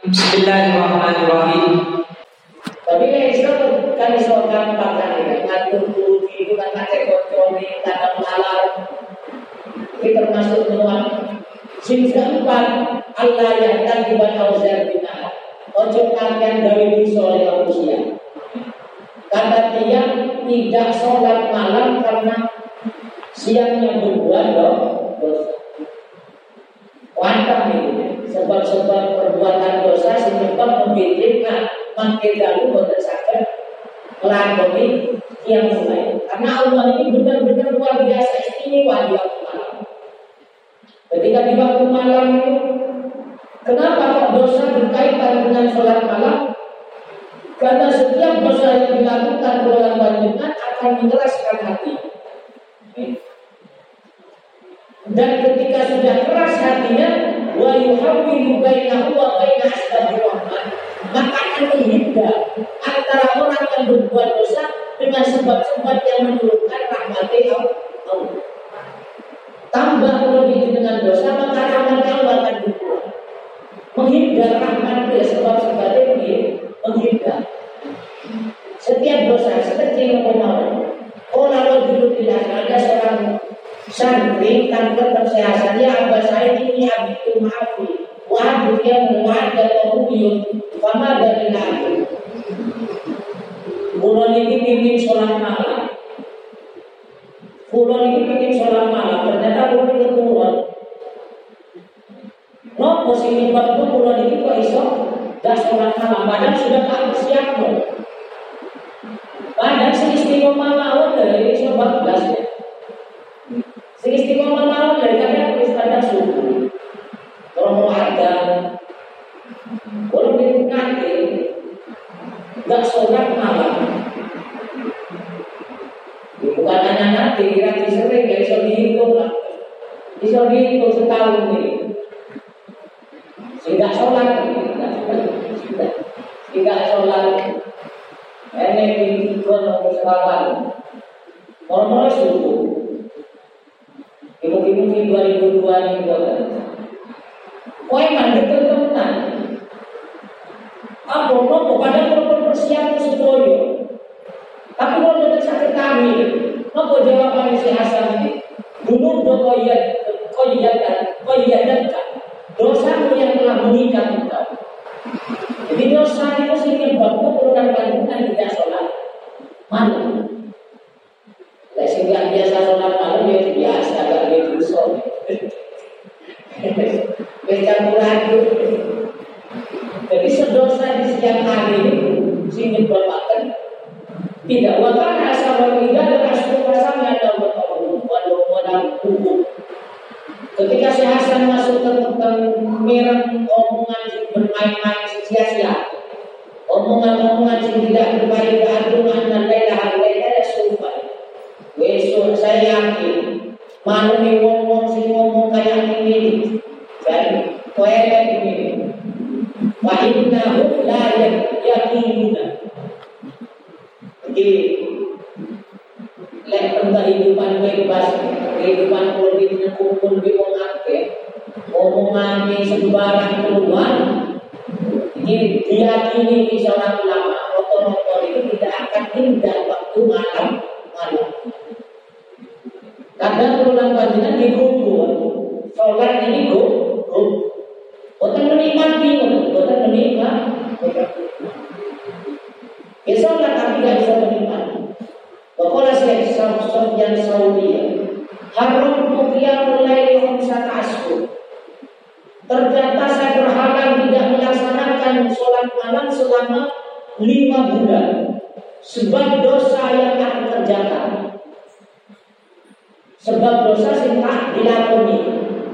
Bismillahirrahmanirrahim. Tapi kan iso kan gampang kan ya. ngatur budi itu kan kate kontroli tanam halal. Ini termasuk temuan sing keempat Allah yang tadi bakal bina. Ojo kalian dari dosa oleh manusia. Kata dia tidak sholat malam karena siangnya berbuat dosa. Mantap nih, sebab-sebab perbuatan dosa menyebab membimbingkan makin lalu boten sakit melakoni yang mulai. Karena Allah ini benar-benar luar biasa istimewa di waktu malam. Ketika di waktu malam itu, kenapa kok dosa berkaitan dengan sholat malam? Karena setiap dosa yang dilakukan dalam panjenengan akan mengeraskan hati. Dan ketika sudah keras hatinya, wa yuhawwilu bainahu wa baina asbabi rahman, maka akan menghindar antara orang yang berbuat dosa dengan sebab-sebab yang menurunkan Gak sholat malam Bukan hanya nanti, kira sering, ya bisa dihitung lah. Bisa dihitung setahun ini. Sehingga sholat Sehingga sholat Ini dihitung nomor sekawan. Nomor subuh. Mungkin-mungkin 2002 ini. Kau emang betul teman. Apa nopo pada persiapan semuanya. Tapi kalau kita sakit kami, nopo jawaban si Hasan ini? Dulu do kau iya, kau iya dan kau iya dan dosa yang telah mengikat engkau. Jadi dosa itu yang bapak perlukan kandungan tidak sholat malam. Sehingga biasa sholat malam ya biasa gak dia dosa. Bercampur aduk. Jadi sedosa di siang hari sing menyebabkan tidak wakar asal tidak dan asal pasang ada walau modal hukum. Ketika si Hasan masuk ke merah omongan bermain-main sia-sia, omongan-omongan yang tidak berfaedah, Saya yang Saudi Haram mukia mulai khamsat asku Ternyata saya berhalang tidak melaksanakan sholat malam selama lima bulan Sebab dosa yang aku kerjakan Sebab dosa sing tak dilakoni.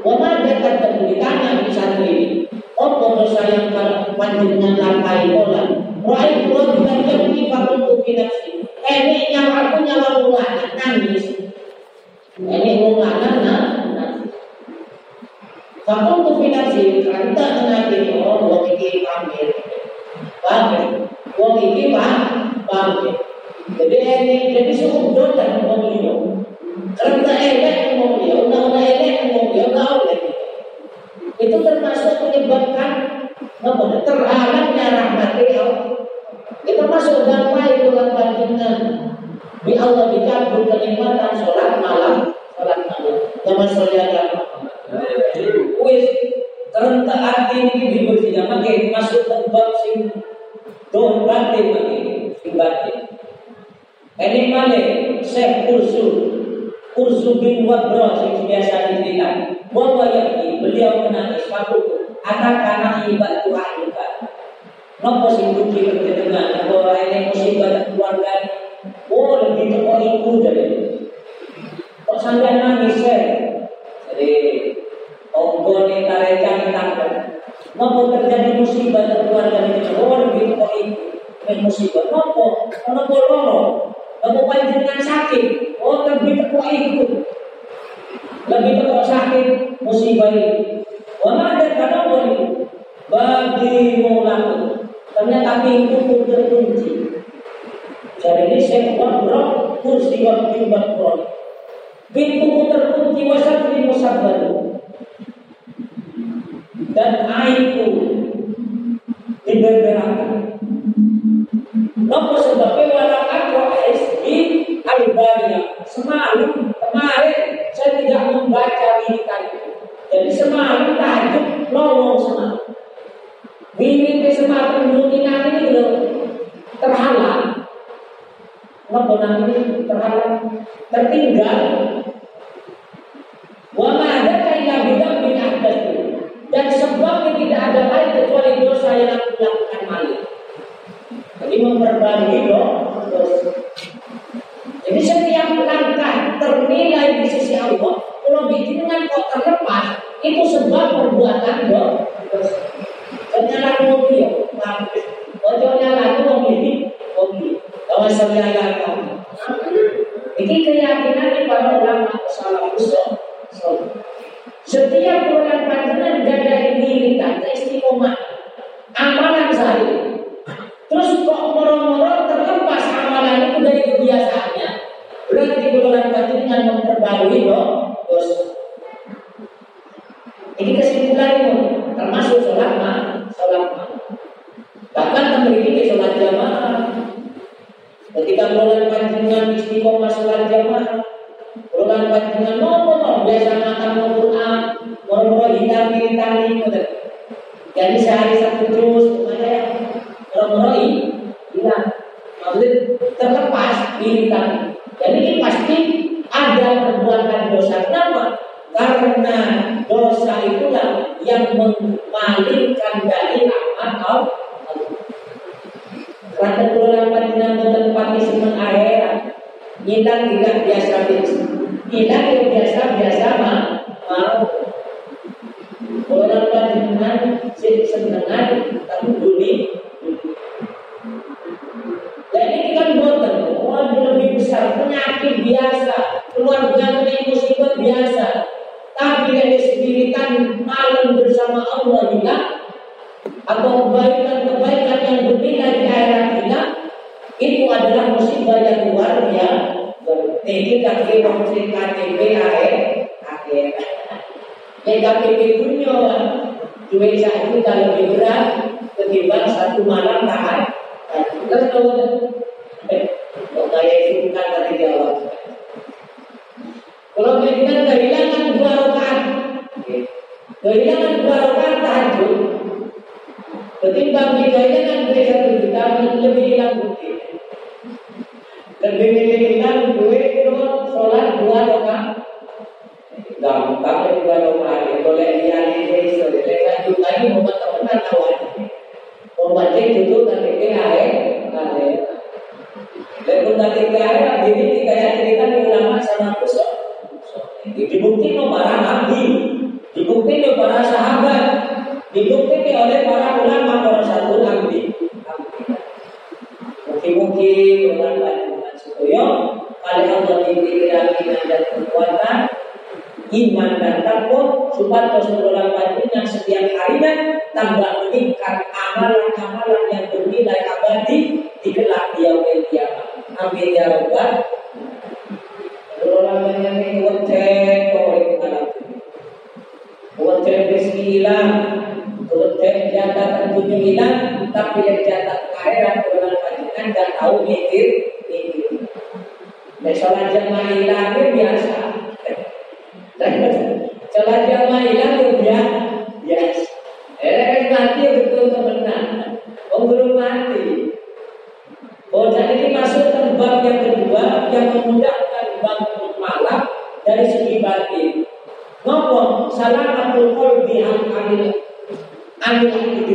Wama dekat dan ditanya di santri ini. Apa dosa yang panjenengan lapai pola? Rai pulau tidak jadi fakul Ini yang aku nyawa nangis. Ini ulana nangis. Fakul tufinasi kanta nanti oh wong iki pamir. Pamir. Wong iki pamir. Jadi ini jadi cukup dosa wong iki. Karena elek mau dia, undang-undang elek mau dia, tahu lagi. Itu termasuk menyebabkan apa? Nek kita masuk damai bulan bandingan. Di Allah dikabul berkenikmatan sholat malam, sholat malam. sama sholat pintu terkunci kunti wasat. Dan aibku setiap bulan panjenengan dari diri kata istiqomah mengeluarkan dengan sik itu kan mati betul temenan. Wong belum mati. Oh, jadi ini masuk ke bab yang kedua yang memudahkan bab malam dari segi batin. Nopo salamatul qalbi an anil anil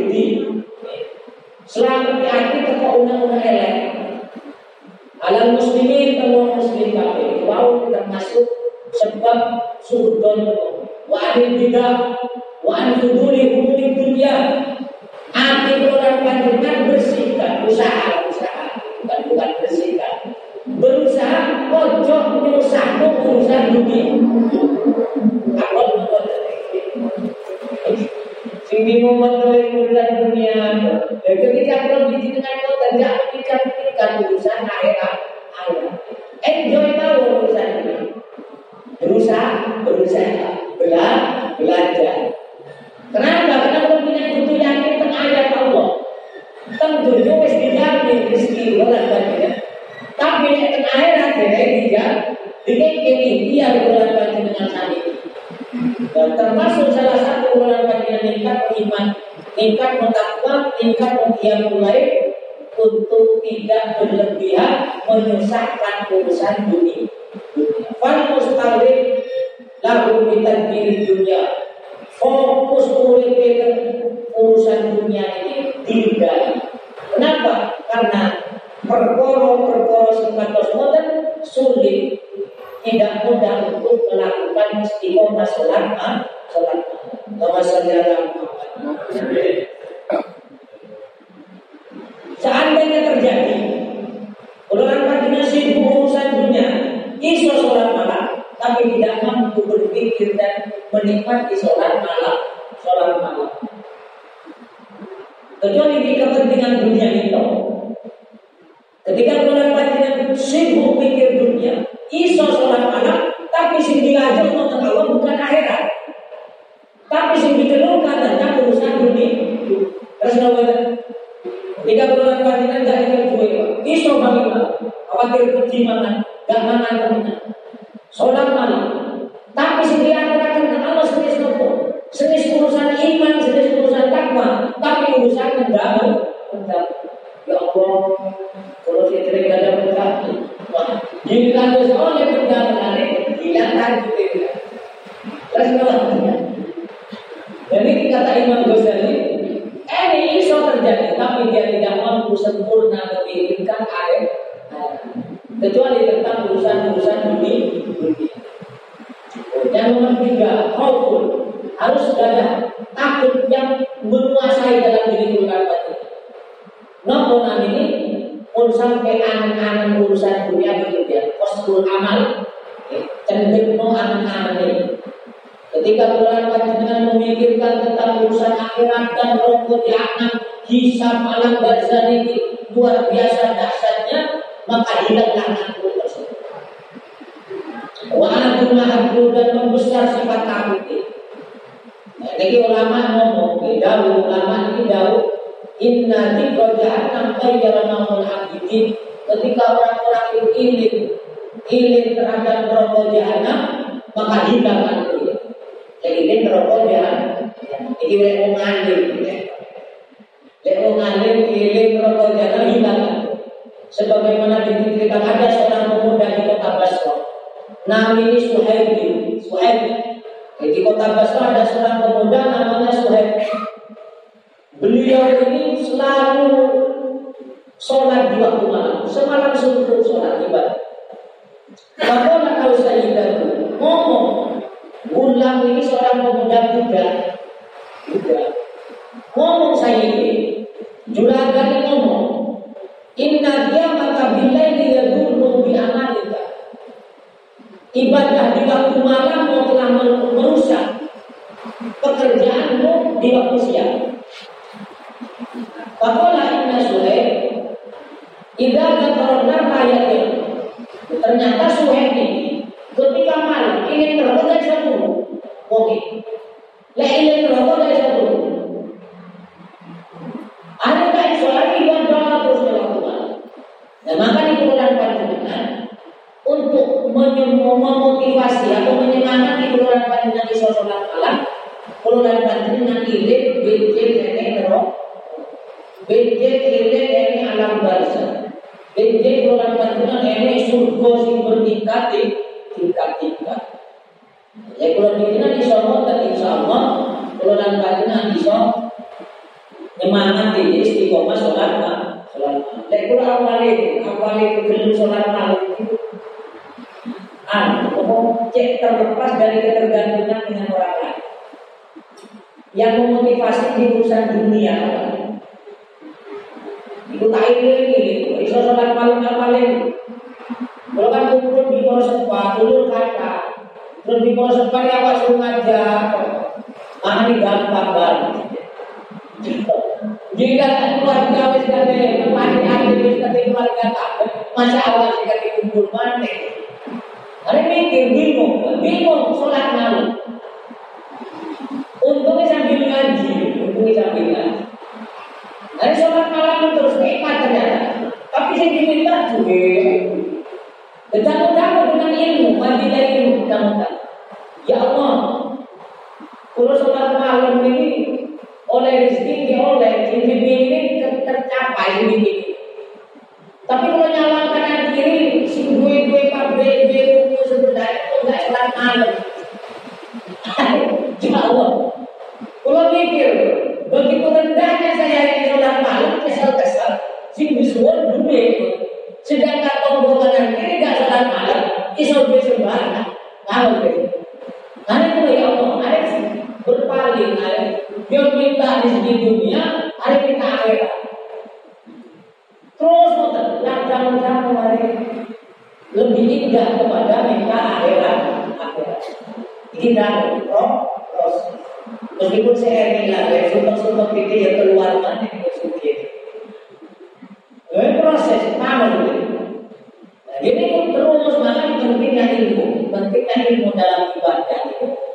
tentunya wis dijamin rezeki bulan bagian. Tapi yang akhirat dia tiga, ini dia bulan bagian dengan sani. Dan termasuk salah satu bulan bagian tingkat iman, tingkat mentakwa, tingkat mengiam mulai untuk tidak berlebihan menyusahkan urusan dunia. Fal mustaqim lagu diri dunia. Fokus urusan dunia ini? Karena perkara-perkara sifatos modern sulit. Tidak mudah untuk melakukan istiqomah ah, sholat. Nama saudara Seandainya terjadi Orang kajian sibuk urusan dunia Isu sholat malam Tapi tidak mampu berpikir dan menikmati sholat malam Sholat malam Kecuali di kepentingan dunia itu. Ketika bulan panjenengan sibuk sampai anak-anak urusan dunia begitu ya, postur amal, cenderung anak-anak ini. Ketika bulan dengan memikirkan tentang urusan akhirat dan rokok di anak, hisab alam barzah ini luar biasa dahsyatnya, maka hilanglah takut tersebut. Wa dan membesar sifat takut ini. Jadi ulama ngomong, jauh ulama ini jauh Inna dzikra jahannam khayyara maul abidin Ketika orang-orang itu ilim Ilim terhadap neraka jahannam Maka hilangkan dia. Jadi ini neraka jahannam. Ini lek wong alim Lek wong alim ilim neraka jahannam hilangkan Sebagaimana diceritakan ada seorang pemuda di kota Basra. Namanya Suhaib Suhaib. Di kota Basra ada seorang pemuda namanya Suhaib. Beliau ini selalu sholat di waktu malam. Semalam suntuk sholat ibadah. Bertingkat tingkat-tingkat. Ya kalau kita di sono dan insya Allah kalau dan panjenengan iso nyemangat di istiqomah sholat sholat. Lek kalau awalnya awalnya belum sholat malam itu an, cek terlepas dari ketergantungan dengan orang lain. Yang memotivasi di urusan dunia itu tak ini ini, iso sholat malam paling kalau kan kumpul di bawah sepa, dulu kata, terus di bawah sepa ya awak suruh ngajar, mana ini gampang banget. Jika tak keluarga wis kate, mati ada wis kate keluarga tak, masa awal sih kate kumpul mati. Hari mikir bingung, bingung sholat malam. Untungnya sambil ngaji, untungnya sambil ngaji. Hari sholat malam terus nikmat ternyata. Tapi saya diminta juga. Tetapi kamu dengan ilmu, mati dari ilmu.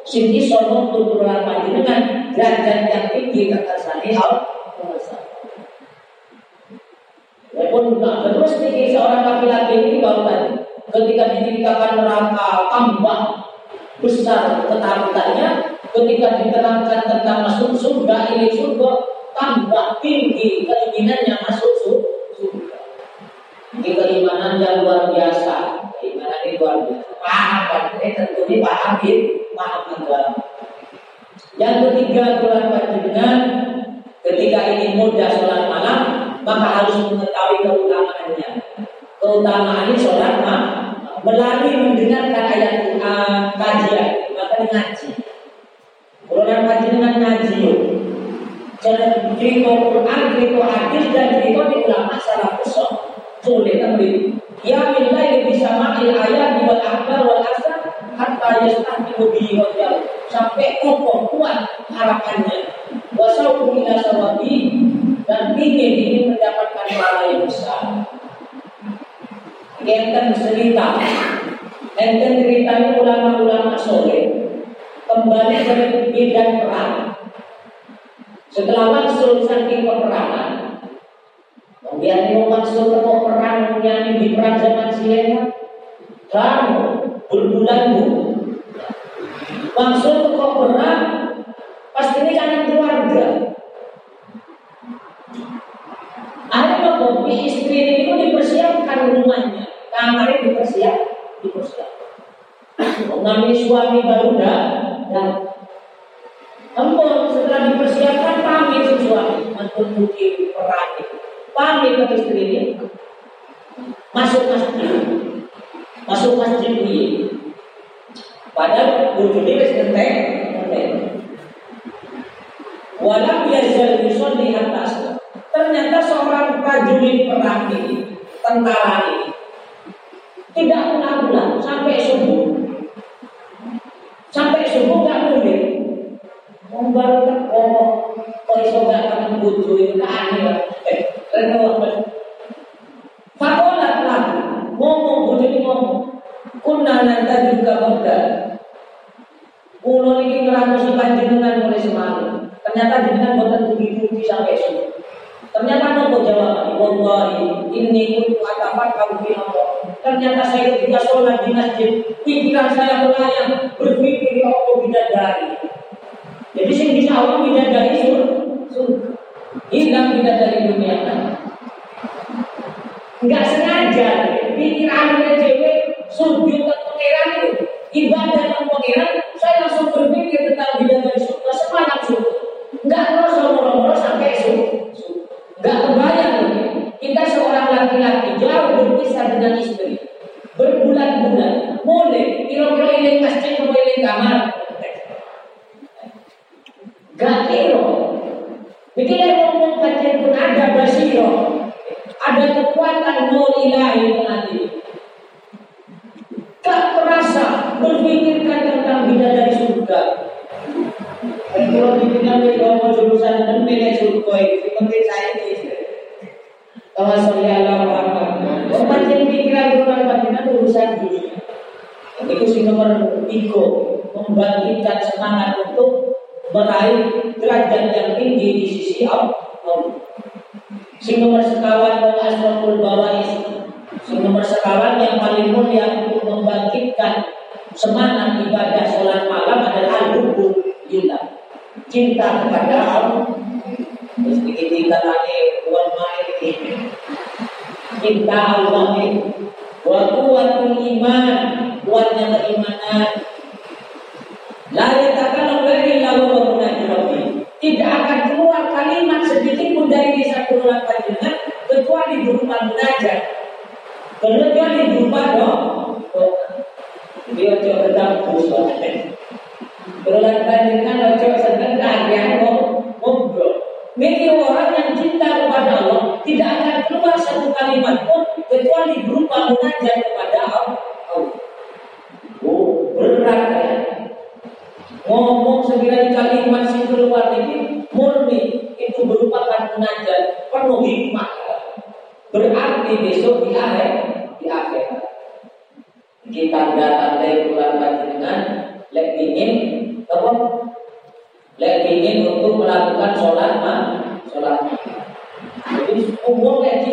Sini sono untuk berlama dengan derajat yang tinggi kekersani Allah. Walaupun terus nih seorang laki-laki ini baru tadi. Ketika diceritakan neraka tambah besar ketakutannya ketika diterangkan tentang masuk surga ini surga tambah tinggi. Keinginannya masuk surga. Ini keimanan yang luar biasa. Keimanan yang luar biasa. Paham kan ini tentu ini paham agama yang ketiga bulan panjenengan ketika ini mudah sholat malam maka harus mengetahui keutamaannya. Keutamaan sholat malam. Melalui mendengarkan ayat Quran kajian maka ngaji. Kalau yang kaji dengan ngaji Jangan cerita Quran, cerita hadis dan cerita di ulama salah besok Sulit tapi Ya billahi bisa makil ayat wal akbar wal asar Hatta yastahimu bihi wajal Sampai kokoh kuat harapannya. Wasauku ila sawabi. Dan ingin ingin mendapatkan pahala yang besar. Enten cerita. Enten ceritanya ulama-ulama soleh. Kembali dari medan perang. Setelah maksud saking peperangan, kemudian mau maksud ke perang yang di perang zaman siapa? Kamu berbulan-bu. Maksud ke perang pasti ini kan keluarga. Ada kopi istri pun dipersiapkan rumahnya, kamarnya dipersiap, dipersiapkan. Mengambil suami baru dah, dan Empun setelah dipersiapkan pamit si suami mungkin perang itu. Pamit ke istri ini. Masuk masjid. Masuk masjid ini. Padahal bujuni wis genteng, genteng. Walam yazal di atas. Ternyata seorang prajurit perang ini, tentara ini, tidak pulang-pulang sampai subuh Sampai subuh gak boleh. Membaru organized cinta Allah wa kuatul iman kuatnya iman.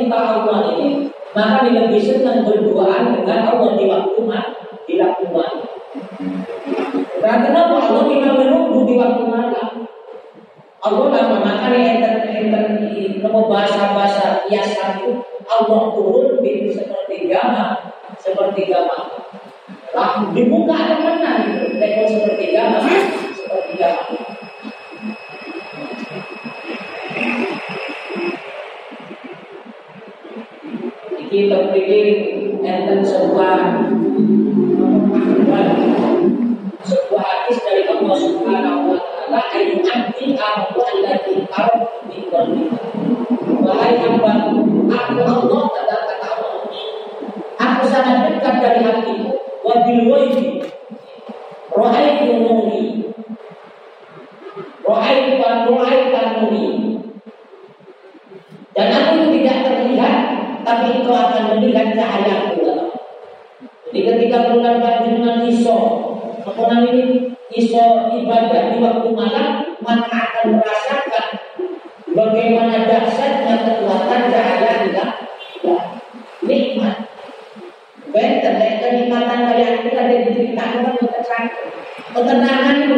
menyembah Allah ini maka lebih senang berduaan dengan Allah di waktu mati di waktu mati. Nah kenapa Allah tidak menunggu di waktu malam Allah lama yang enter enter nama bahasa bahasa biasa itu. Allah turun itu seperti gamah seperti gamah akan memberikan cahaya pula. Jadi ketika bulan panjenengan iso mengenal ini iso ibadah di waktu malam maka akan merasakan bagaimana dahsyatnya kekuatan cahaya di nikmat. Baik, terkait kenikmatan kalian itu ada diceritakan kan ketenangan, ketenangan itu,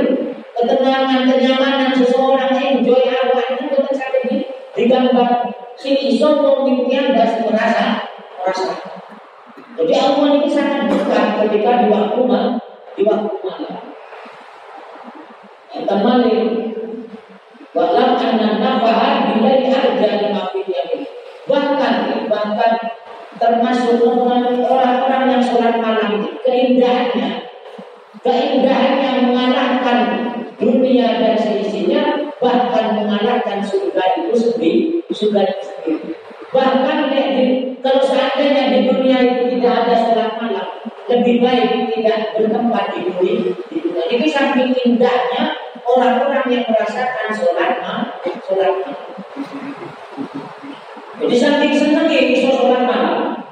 ketenangan kenyamanan seseorang enjoy awalnya itu ketenangan ini digambar si iso mungkin yang merasa rasa. Jadi Al-Quran ini sangat dekat ketika di waktu di waktu. Ya, teman ini lebih baik tidak bertempat di bumi Jadi dunia. Ini saking indahnya orang-orang yang merasakan sholat malam, sholat malam. Jadi saking senangnya itu sholat malam.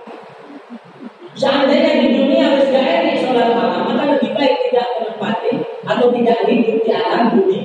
Seandainya di dunia harus gak di sholat malam, maka lebih baik tidak bertempat atau tidak hidup di alam bumi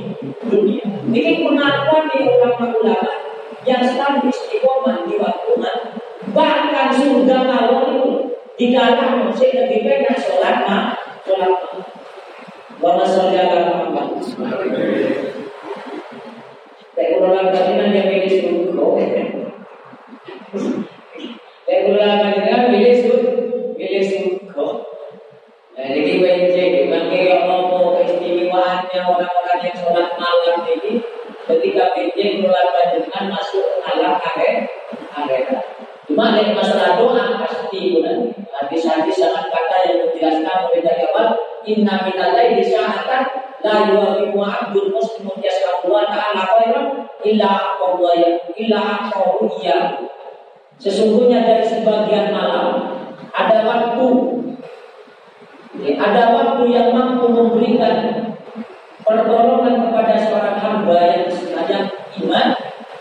Inna minalai disahatan la yuwafiqu abdul muslimun yas'alu wa ta'ala khairan illa aqwa illa aqwa Sesungguhnya dari sebagian malam ada waktu ada waktu yang mampu memberikan pertolongan kepada seorang hamba yang sebenarnya iman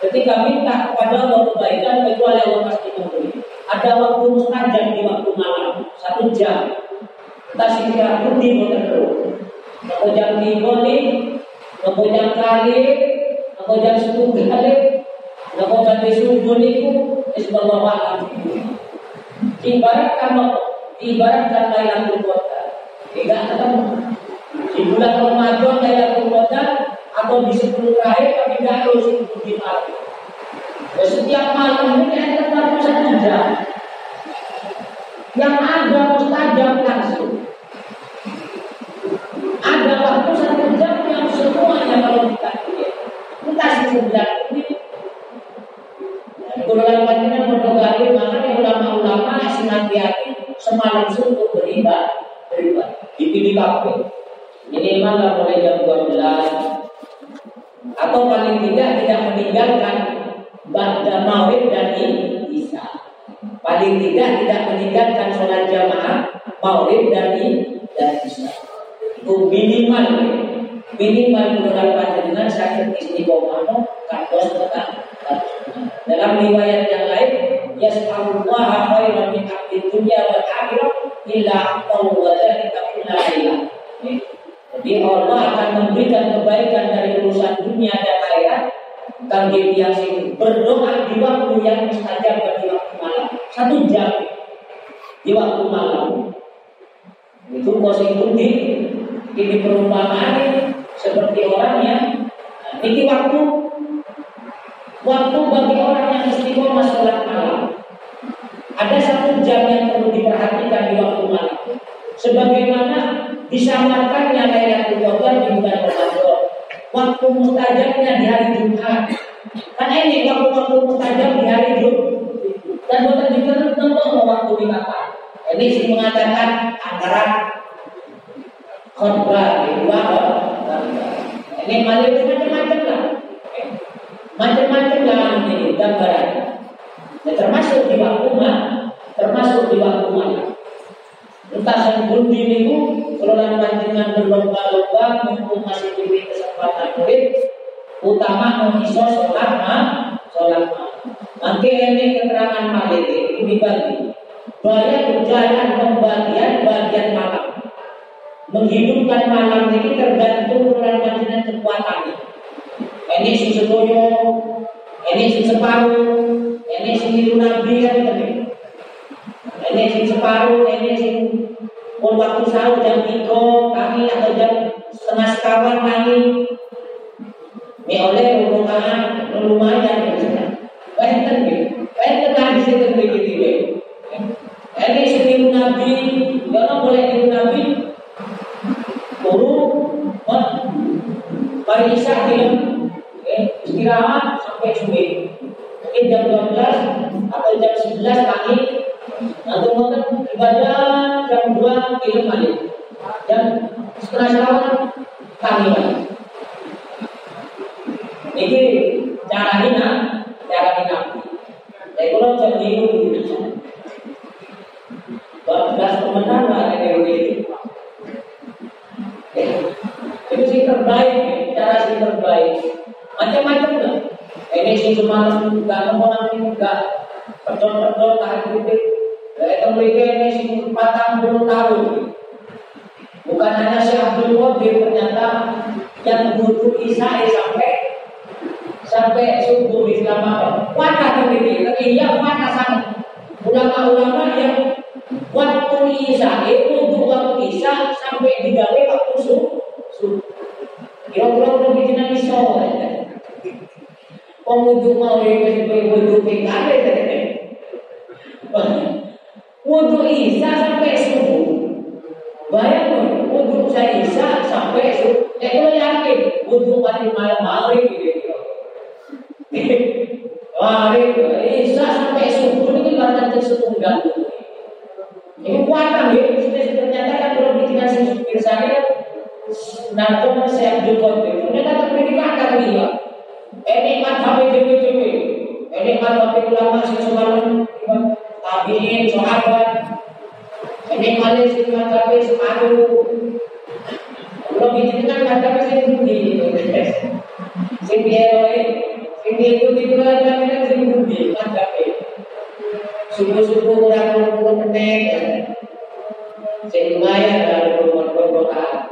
ketika minta kepada Allah kebaikan kecuali Allah pasti memberi. Ada waktu mustajab di waktu malam satu jam. Sekira putih tiga nih, nopo jam kali, jam sepuluh kali, nopo jam subuh niku, isballah Ibarat kamu, ibarat Lailatul Qadar. Tidak ketemu. Di bulan Ramadan Lailatul Qadar atau di sepuluh terakhir tapi tidak harus di malam. Setiap malam ini ada satu jam. Yang ada mustajab langsung. Ada waktu satu jam yang semuanya kalau kita lihat. Entah sebulan ini. Kalau panjenengan mendogari makanya ulama-ulama senantiasa perumpamaan seperti orang yang ini waktu waktu bagi orang yang istiqomah sholat malam ada satu jam yang perlu diperhatikan di waktu malam sebagaimana disamarkannya Lailatul Qadar di bulan Ramadan waktu mustajabnya di hari Jumat. Karena ini waktu-waktu mustajab di hari Jumat. Dan bukan juga tentu waktu di kapan. Ini mengatakan antara khutbah di dua Ini malah macam-macam lah. Macam-macam lah ini gambaran. Dan termasuk di waktu malam, termasuk di waktu malam. Entah yang belum itu kalau panjenengan berlomba-lomba mumpung masih diberi kesempatan murid utama mengiso sholat ma sholat ma. Nanti ini keterangan malik ini dibagi. Banyak jalan pembagian bagian malam. Menghidupkan malam ini tergantung bulan panjenengan kekuatannya. Ini si sedoyo, ini si separuh, ini si nabi kan ini sing separuh, ini sing pun waktu sahur jam tiga kami atau jam setengah sekawan kami. Ini oleh rumah lumayan gitu, benten lagi sih begitu gitu. Ini setiap nabi, jangan boleh tiru nabi. Turun, Pagi isya film, istirahat sampai subuh. Mungkin jam 12 atau jam 11 kami atau mungkin ibadah jam dua film balik. Jam setengah selawan kami balik. Ini cara hina, cara hina. Tapi kalau jam minggu itu belas pemenang lah ini itu sih terbaik, cara sih terbaik. Macam-macam lah. Ini sih cuma nggak mau nanti nggak pedot-pedot tahan kritik yaitu mereka ini 40 tahun. Bukan hanya si Abdul Qadir ternyata yang butuh Isa sampai sampai subuh di selama Wana begitu, iya wana sangat. Ulama-ulama yang waktu Isa itu waktu Isa sampai digawe waktu subuh. Mau yang sebagai wudhu PKB tadi. Wudhu Isa sampai subuh. Bayangkan, wudhu saya Isa sampai subuh. Eh, kalau yakin, wudhu mati malam maghrib gitu. Maghrib, Isa sampai subuh ini kan setunggal. Ini kuatan ya, ternyata kan kalau bikinan si supir saya, nah teman saya juga ternyata pendidikan kan dia. Ini kan sampai dewi-dewi, ini kan sampai ulama sih semalam, tabiin, sahabat, ini kali sih kan sampai sepatu. Kalau bikinan kan sampai sih budi, sing dia sing dia itu di bulan kan sing budi, kan sampai subuh-subuh kurang puluh menit sing lumayan dalam berdoa